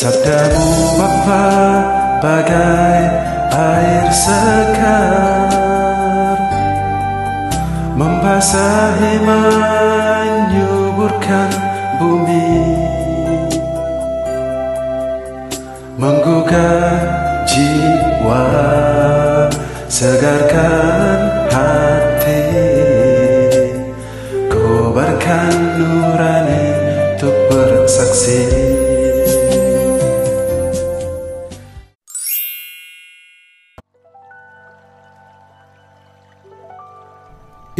Sabdamu Bapa bagai air segar Membasahi menyuburkan bumi. Menggugah jiwa Segarkan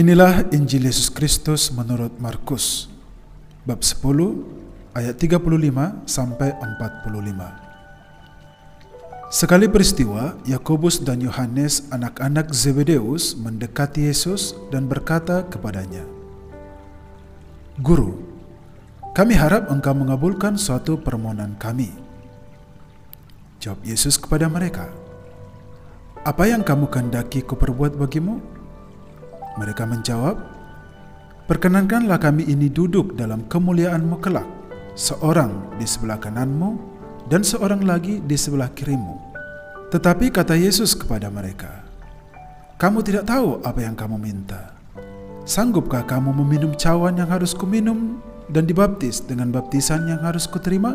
Inilah Injil Yesus Kristus menurut Markus bab 10 ayat 35 sampai 45. Sekali peristiwa, Yakobus dan Yohanes anak-anak Zebedeus mendekati Yesus dan berkata kepadanya, "Guru, kami harap engkau mengabulkan suatu permohonan kami." Jawab Yesus kepada mereka, "Apa yang kamu kehendaki kuperbuat bagimu?" Mereka menjawab, Perkenankanlah kami ini duduk dalam kemuliaanmu kelak, seorang di sebelah kananmu dan seorang lagi di sebelah kirimu. Tetapi kata Yesus kepada mereka, Kamu tidak tahu apa yang kamu minta. Sanggupkah kamu meminum cawan yang harus kuminum dan dibaptis dengan baptisan yang harus kuterima?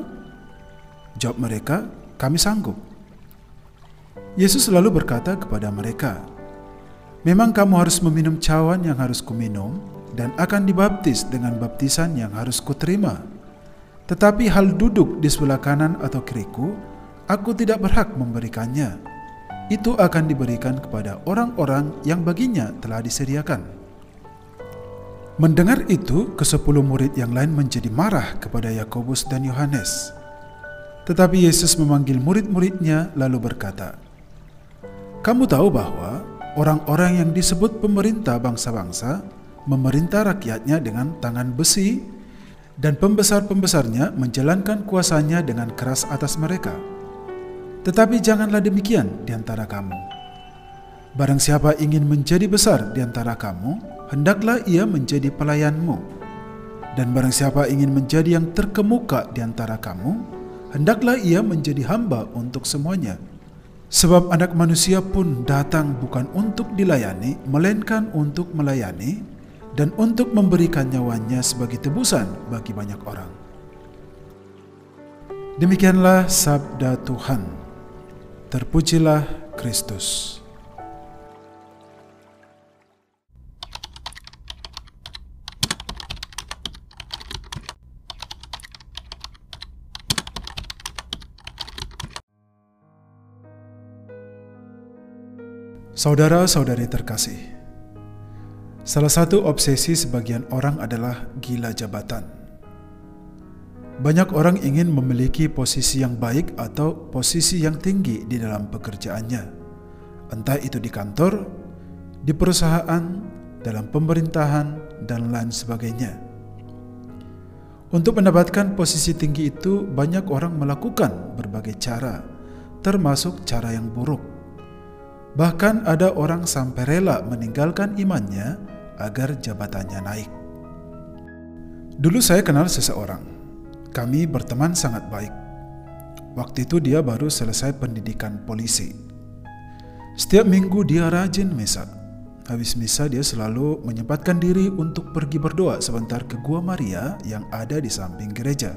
Jawab mereka, kami sanggup. Yesus lalu berkata kepada mereka, Memang kamu harus meminum cawan yang harus kuminum dan akan dibaptis dengan baptisan yang harus kuterima. Tetapi hal duduk di sebelah kanan atau kiriku, aku tidak berhak memberikannya. Itu akan diberikan kepada orang-orang yang baginya telah disediakan. Mendengar itu, kesepuluh murid yang lain menjadi marah kepada Yakobus dan Yohanes. Tetapi Yesus memanggil murid-muridnya lalu berkata, Kamu tahu bahwa orang-orang yang disebut pemerintah bangsa-bangsa memerintah rakyatnya dengan tangan besi dan pembesar-pembesarnya menjalankan kuasanya dengan keras atas mereka. Tetapi janganlah demikian di antara kamu. Barang siapa ingin menjadi besar di antara kamu, hendaklah ia menjadi pelayanmu. Dan barang siapa ingin menjadi yang terkemuka di antara kamu, hendaklah ia menjadi hamba untuk semuanya. Sebab anak manusia pun datang bukan untuk dilayani, melainkan untuk melayani dan untuk memberikan nyawanya sebagai tebusan bagi banyak orang. Demikianlah sabda Tuhan. Terpujilah Kristus. Saudara-saudari terkasih, salah satu obsesi sebagian orang adalah gila jabatan. Banyak orang ingin memiliki posisi yang baik atau posisi yang tinggi di dalam pekerjaannya, entah itu di kantor, di perusahaan, dalam pemerintahan, dan lain sebagainya. Untuk mendapatkan posisi tinggi itu, banyak orang melakukan berbagai cara, termasuk cara yang buruk Bahkan ada orang sampai rela meninggalkan imannya agar jabatannya naik. Dulu saya kenal seseorang. Kami berteman sangat baik. Waktu itu dia baru selesai pendidikan polisi. Setiap minggu dia rajin misa. Habis misa dia selalu menyempatkan diri untuk pergi berdoa sebentar ke Gua Maria yang ada di samping gereja.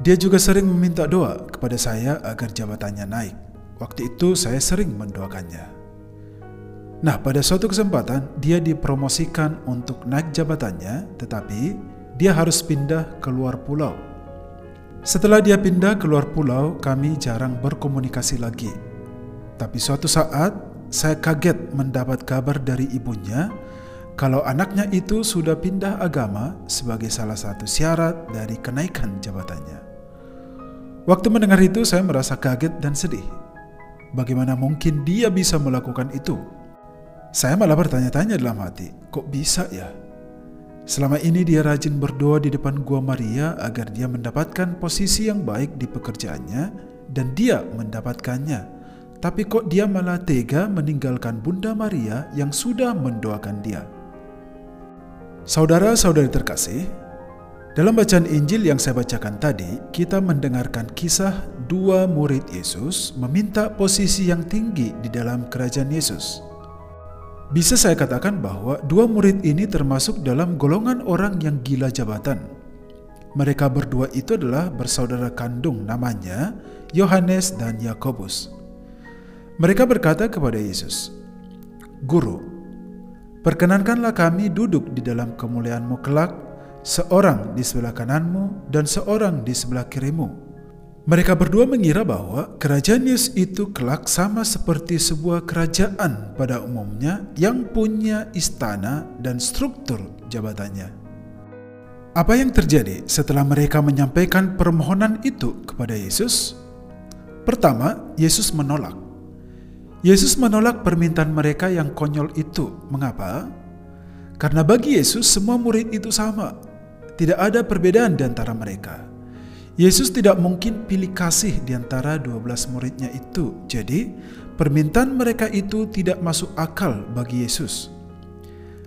Dia juga sering meminta doa kepada saya agar jabatannya naik. Waktu itu saya sering mendoakannya. Nah, pada suatu kesempatan dia dipromosikan untuk naik jabatannya, tetapi dia harus pindah ke luar pulau. Setelah dia pindah ke luar pulau, kami jarang berkomunikasi lagi. Tapi suatu saat saya kaget mendapat kabar dari ibunya kalau anaknya itu sudah pindah agama sebagai salah satu syarat dari kenaikan jabatannya. Waktu mendengar itu saya merasa kaget dan sedih. Bagaimana mungkin dia bisa melakukan itu? Saya malah bertanya-tanya dalam hati, kok bisa ya? Selama ini dia rajin berdoa di depan gua Maria agar dia mendapatkan posisi yang baik di pekerjaannya dan dia mendapatkannya. Tapi kok dia malah tega meninggalkan Bunda Maria yang sudah mendoakan dia? Saudara-saudari terkasih, Dalam bacaan Injil yang saya bacakan tadi, kita mendengarkan kisah dua murid Yesus meminta posisi yang tinggi di dalam kerajaan Yesus. Bisa saya katakan bahwa dua murid ini termasuk dalam golongan orang yang gila jabatan. Mereka berdua itu adalah bersaudara kandung namanya Yohanes dan Yakobus. Mereka berkata kepada Yesus, "Guru, perkenankanlah kami duduk di dalam kemuliaanmu kelak seorang di sebelah kananmu dan seorang di sebelah kirimu. Mereka berdua mengira bahwa kerajaan Yesus itu kelak sama seperti sebuah kerajaan pada umumnya yang punya istana dan struktur jabatannya. Apa yang terjadi setelah mereka menyampaikan permohonan itu kepada Yesus? Pertama, Yesus menolak. Yesus menolak permintaan mereka yang konyol itu. Mengapa? Karena bagi Yesus semua murid itu sama, tidak ada perbedaan di antara mereka. Yesus tidak mungkin pilih kasih di antara 12 muridnya itu. Jadi, permintaan mereka itu tidak masuk akal bagi Yesus.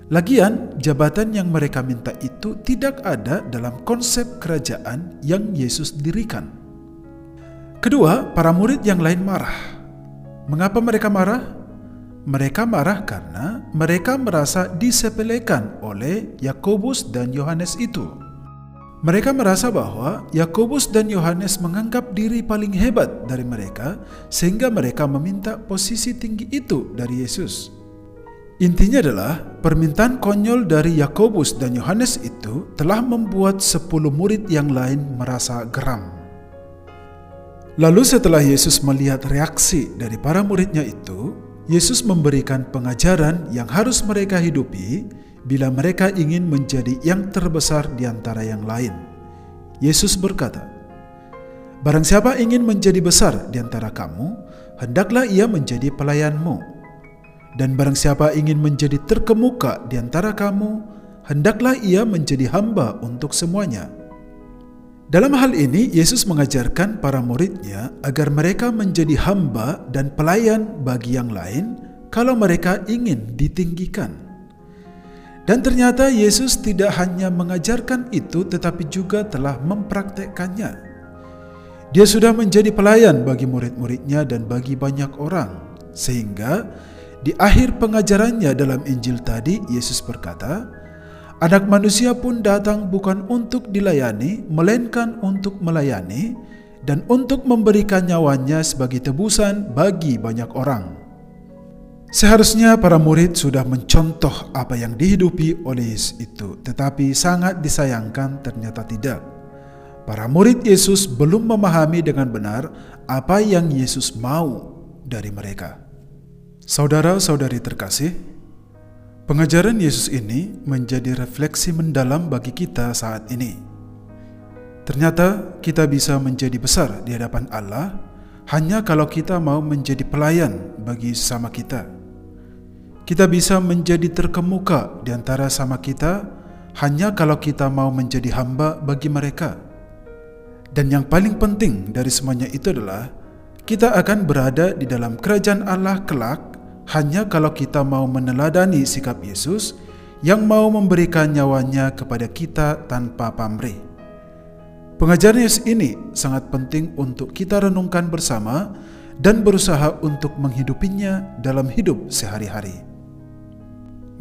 Lagian, jabatan yang mereka minta itu tidak ada dalam konsep kerajaan yang Yesus dirikan. Kedua, para murid yang lain marah. Mengapa mereka marah? Mereka marah karena mereka merasa disepelekan oleh Yakobus dan Yohanes itu. Mereka merasa bahwa Yakobus dan Yohanes menganggap diri paling hebat dari mereka, sehingga mereka meminta posisi tinggi itu dari Yesus. Intinya adalah permintaan konyol dari Yakobus dan Yohanes itu telah membuat sepuluh murid yang lain merasa geram. Lalu setelah Yesus melihat reaksi dari para muridnya itu, Yesus memberikan pengajaran yang harus mereka hidupi bila mereka ingin menjadi yang terbesar di antara yang lain. Yesus berkata, Barang siapa ingin menjadi besar di antara kamu, hendaklah ia menjadi pelayanmu. Dan barang siapa ingin menjadi terkemuka di antara kamu, hendaklah ia menjadi hamba untuk semuanya. Dalam hal ini, Yesus mengajarkan para muridnya agar mereka menjadi hamba dan pelayan bagi yang lain kalau mereka ingin ditinggikan. Dan ternyata Yesus tidak hanya mengajarkan itu tetapi juga telah mempraktekkannya. Dia sudah menjadi pelayan bagi murid-muridnya dan bagi banyak orang. Sehingga di akhir pengajarannya dalam Injil tadi Yesus berkata, Anak manusia pun datang bukan untuk dilayani, melainkan untuk melayani dan untuk memberikan nyawanya sebagai tebusan bagi banyak orang. Seharusnya para murid sudah mencontoh apa yang dihidupi oleh Yesus itu, tetapi sangat disayangkan ternyata tidak. Para murid Yesus belum memahami dengan benar apa yang Yesus mau dari mereka. Saudara-saudari terkasih, pengajaran Yesus ini menjadi refleksi mendalam bagi kita saat ini. Ternyata kita bisa menjadi besar di hadapan Allah hanya kalau kita mau menjadi pelayan bagi sesama kita. Kita bisa menjadi terkemuka di antara sama kita hanya kalau kita mau menjadi hamba bagi mereka. Dan yang paling penting dari semuanya itu adalah kita akan berada di dalam kerajaan Allah kelak hanya kalau kita mau meneladani sikap Yesus yang mau memberikan nyawanya kepada kita tanpa pamrih. Pengajaran Yesus ini sangat penting untuk kita renungkan bersama dan berusaha untuk menghidupinya dalam hidup sehari-hari.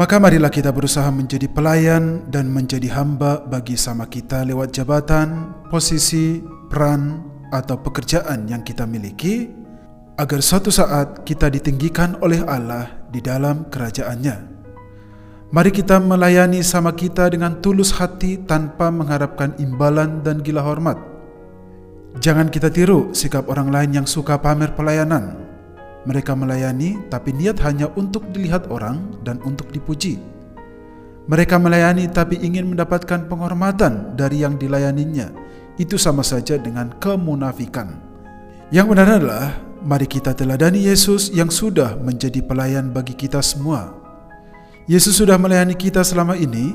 Maka marilah kita berusaha menjadi pelayan dan menjadi hamba bagi sama kita lewat jabatan, posisi, peran, atau pekerjaan yang kita miliki, agar suatu saat kita ditinggikan oleh Allah di dalam kerajaannya. Mari kita melayani sama kita dengan tulus hati tanpa mengharapkan imbalan dan gila hormat. Jangan kita tiru sikap orang lain yang suka pamer pelayanan, mereka melayani, tapi niat hanya untuk dilihat orang dan untuk dipuji. Mereka melayani, tapi ingin mendapatkan penghormatan dari yang dilayaninya. Itu sama saja dengan kemunafikan. Yang benar adalah, mari kita teladani Yesus yang sudah menjadi pelayan bagi kita semua. Yesus sudah melayani kita selama ini,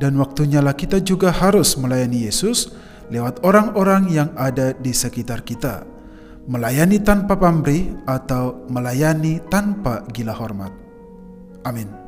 dan waktunya lah kita juga harus melayani Yesus lewat orang-orang yang ada di sekitar kita melayani tanpa pamrih atau melayani tanpa gila hormat. Amin.